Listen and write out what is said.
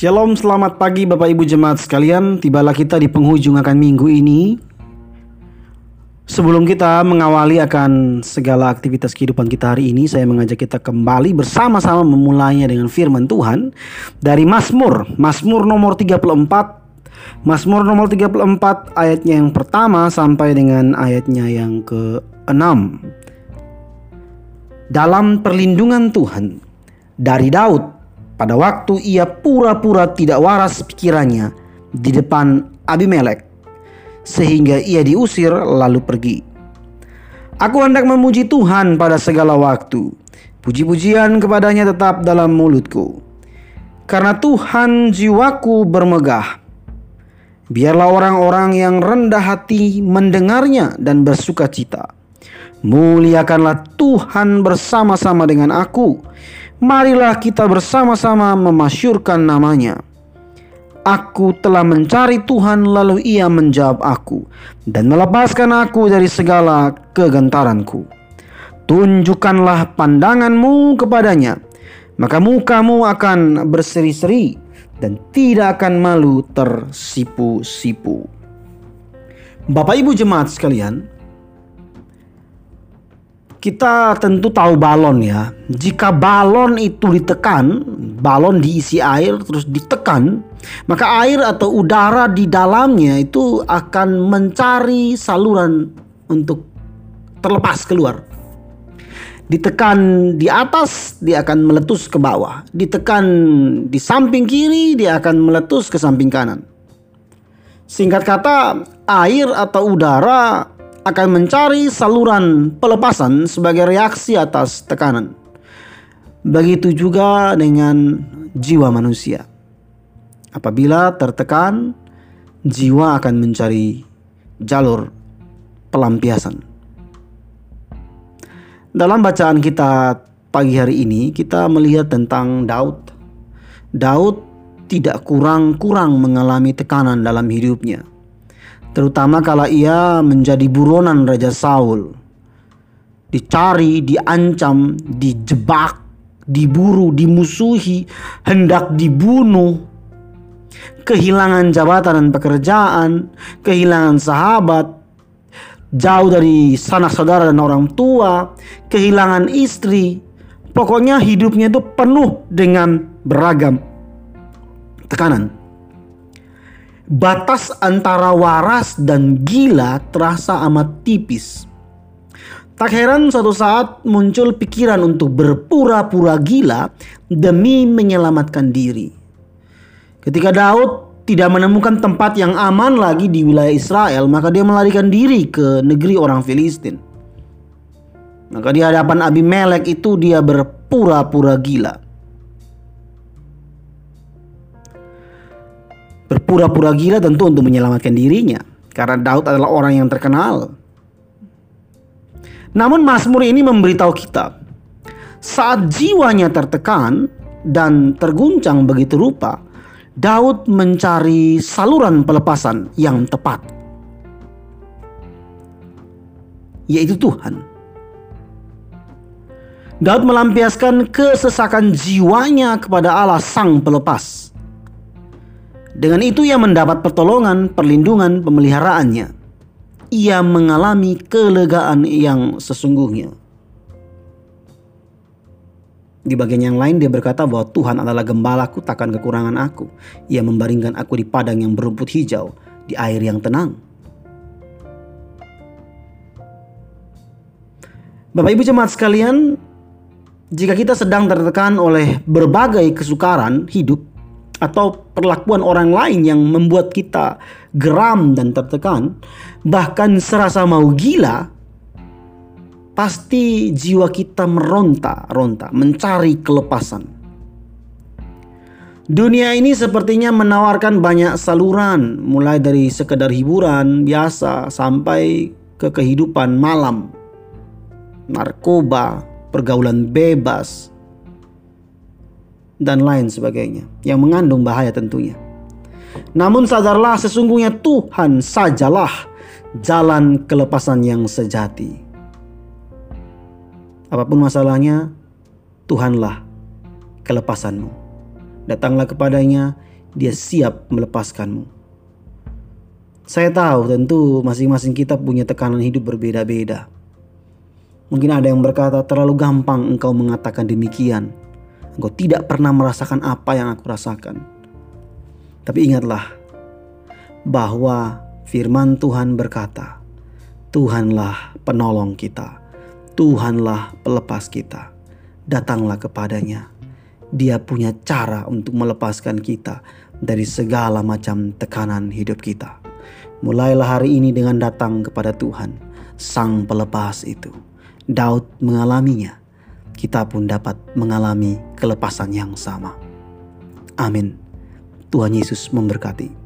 Shalom, selamat pagi Bapak Ibu Jemaat sekalian. Tibalah kita di penghujung akan minggu ini. Sebelum kita mengawali akan segala aktivitas kehidupan kita hari ini, saya mengajak kita kembali bersama-sama memulainya dengan firman Tuhan dari Mazmur, Mazmur nomor 34. Mazmur nomor 34 ayatnya yang pertama sampai dengan ayatnya yang ke-6. Dalam perlindungan Tuhan dari Daud pada waktu ia pura-pura tidak waras pikirannya di depan Abimelek, sehingga ia diusir lalu pergi. Aku hendak memuji Tuhan pada segala waktu. Puji-pujian kepadanya tetap dalam mulutku. Karena Tuhan jiwaku bermegah. Biarlah orang-orang yang rendah hati mendengarnya dan bersuka cita. Muliakanlah Tuhan bersama-sama dengan aku marilah kita bersama-sama memasyurkan namanya. Aku telah mencari Tuhan lalu ia menjawab aku dan melepaskan aku dari segala kegentaranku. Tunjukkanlah pandanganmu kepadanya, maka mukamu akan berseri-seri dan tidak akan malu tersipu-sipu. Bapak Ibu jemaat sekalian, kita tentu tahu balon ya. Jika balon itu ditekan, balon diisi air terus ditekan, maka air atau udara di dalamnya itu akan mencari saluran untuk terlepas keluar. Ditekan di atas, dia akan meletus ke bawah. Ditekan di samping kiri, dia akan meletus ke samping kanan. Singkat kata, air atau udara akan mencari saluran pelepasan sebagai reaksi atas tekanan. Begitu juga dengan jiwa manusia. Apabila tertekan, jiwa akan mencari jalur pelampiasan. Dalam bacaan kita pagi hari ini, kita melihat tentang Daud. Daud tidak kurang-kurang mengalami tekanan dalam hidupnya terutama kalau ia menjadi buronan Raja Saul. Dicari, diancam, dijebak, diburu, dimusuhi, hendak dibunuh, kehilangan jabatan dan pekerjaan, kehilangan sahabat, jauh dari sanak saudara dan orang tua, kehilangan istri. Pokoknya hidupnya itu penuh dengan beragam tekanan batas antara waras dan gila terasa amat tipis. Tak heran suatu saat muncul pikiran untuk berpura-pura gila demi menyelamatkan diri. Ketika Daud tidak menemukan tempat yang aman lagi di wilayah Israel, maka dia melarikan diri ke negeri orang Filistin. Maka di hadapan Abimelek itu dia berpura-pura gila. Berpura-pura gila tentu untuk menyelamatkan dirinya karena Daud adalah orang yang terkenal. Namun Mazmur ini memberitahu kita saat jiwanya tertekan dan terguncang begitu rupa, Daud mencari saluran pelepasan yang tepat, yaitu Tuhan. Daud melampiaskan kesesakan jiwanya kepada Allah Sang Pelepas. Dengan itu ia mendapat pertolongan, perlindungan, pemeliharaannya. Ia mengalami kelegaan yang sesungguhnya. Di bagian yang lain dia berkata bahwa Tuhan adalah gembalaku takkan kekurangan aku. Ia membaringkan aku di padang yang berumput hijau, di air yang tenang. Bapak Ibu jemaat sekalian, jika kita sedang tertekan oleh berbagai kesukaran hidup, atau perlakuan orang lain yang membuat kita geram dan tertekan, bahkan serasa mau gila, pasti jiwa kita meronta-ronta, mencari kelepasan. Dunia ini sepertinya menawarkan banyak saluran, mulai dari sekedar hiburan biasa sampai ke kehidupan malam, narkoba, pergaulan bebas, dan lain sebagainya yang mengandung bahaya tentunya. Namun sadarlah sesungguhnya Tuhan sajalah jalan kelepasan yang sejati. Apa pun masalahnya, Tuhanlah kelepasanmu. Datanglah kepadanya, dia siap melepaskanmu. Saya tahu tentu masing-masing kita punya tekanan hidup berbeda-beda. Mungkin ada yang berkata terlalu gampang engkau mengatakan demikian. Engkau tidak pernah merasakan apa yang aku rasakan. Tapi ingatlah bahwa firman Tuhan berkata, Tuhanlah penolong kita, Tuhanlah pelepas kita. Datanglah kepadanya. Dia punya cara untuk melepaskan kita dari segala macam tekanan hidup kita. Mulailah hari ini dengan datang kepada Tuhan, Sang Pelepas itu. Daud mengalaminya, kita pun dapat mengalami kelepasan yang sama. Amin. Tuhan Yesus memberkati.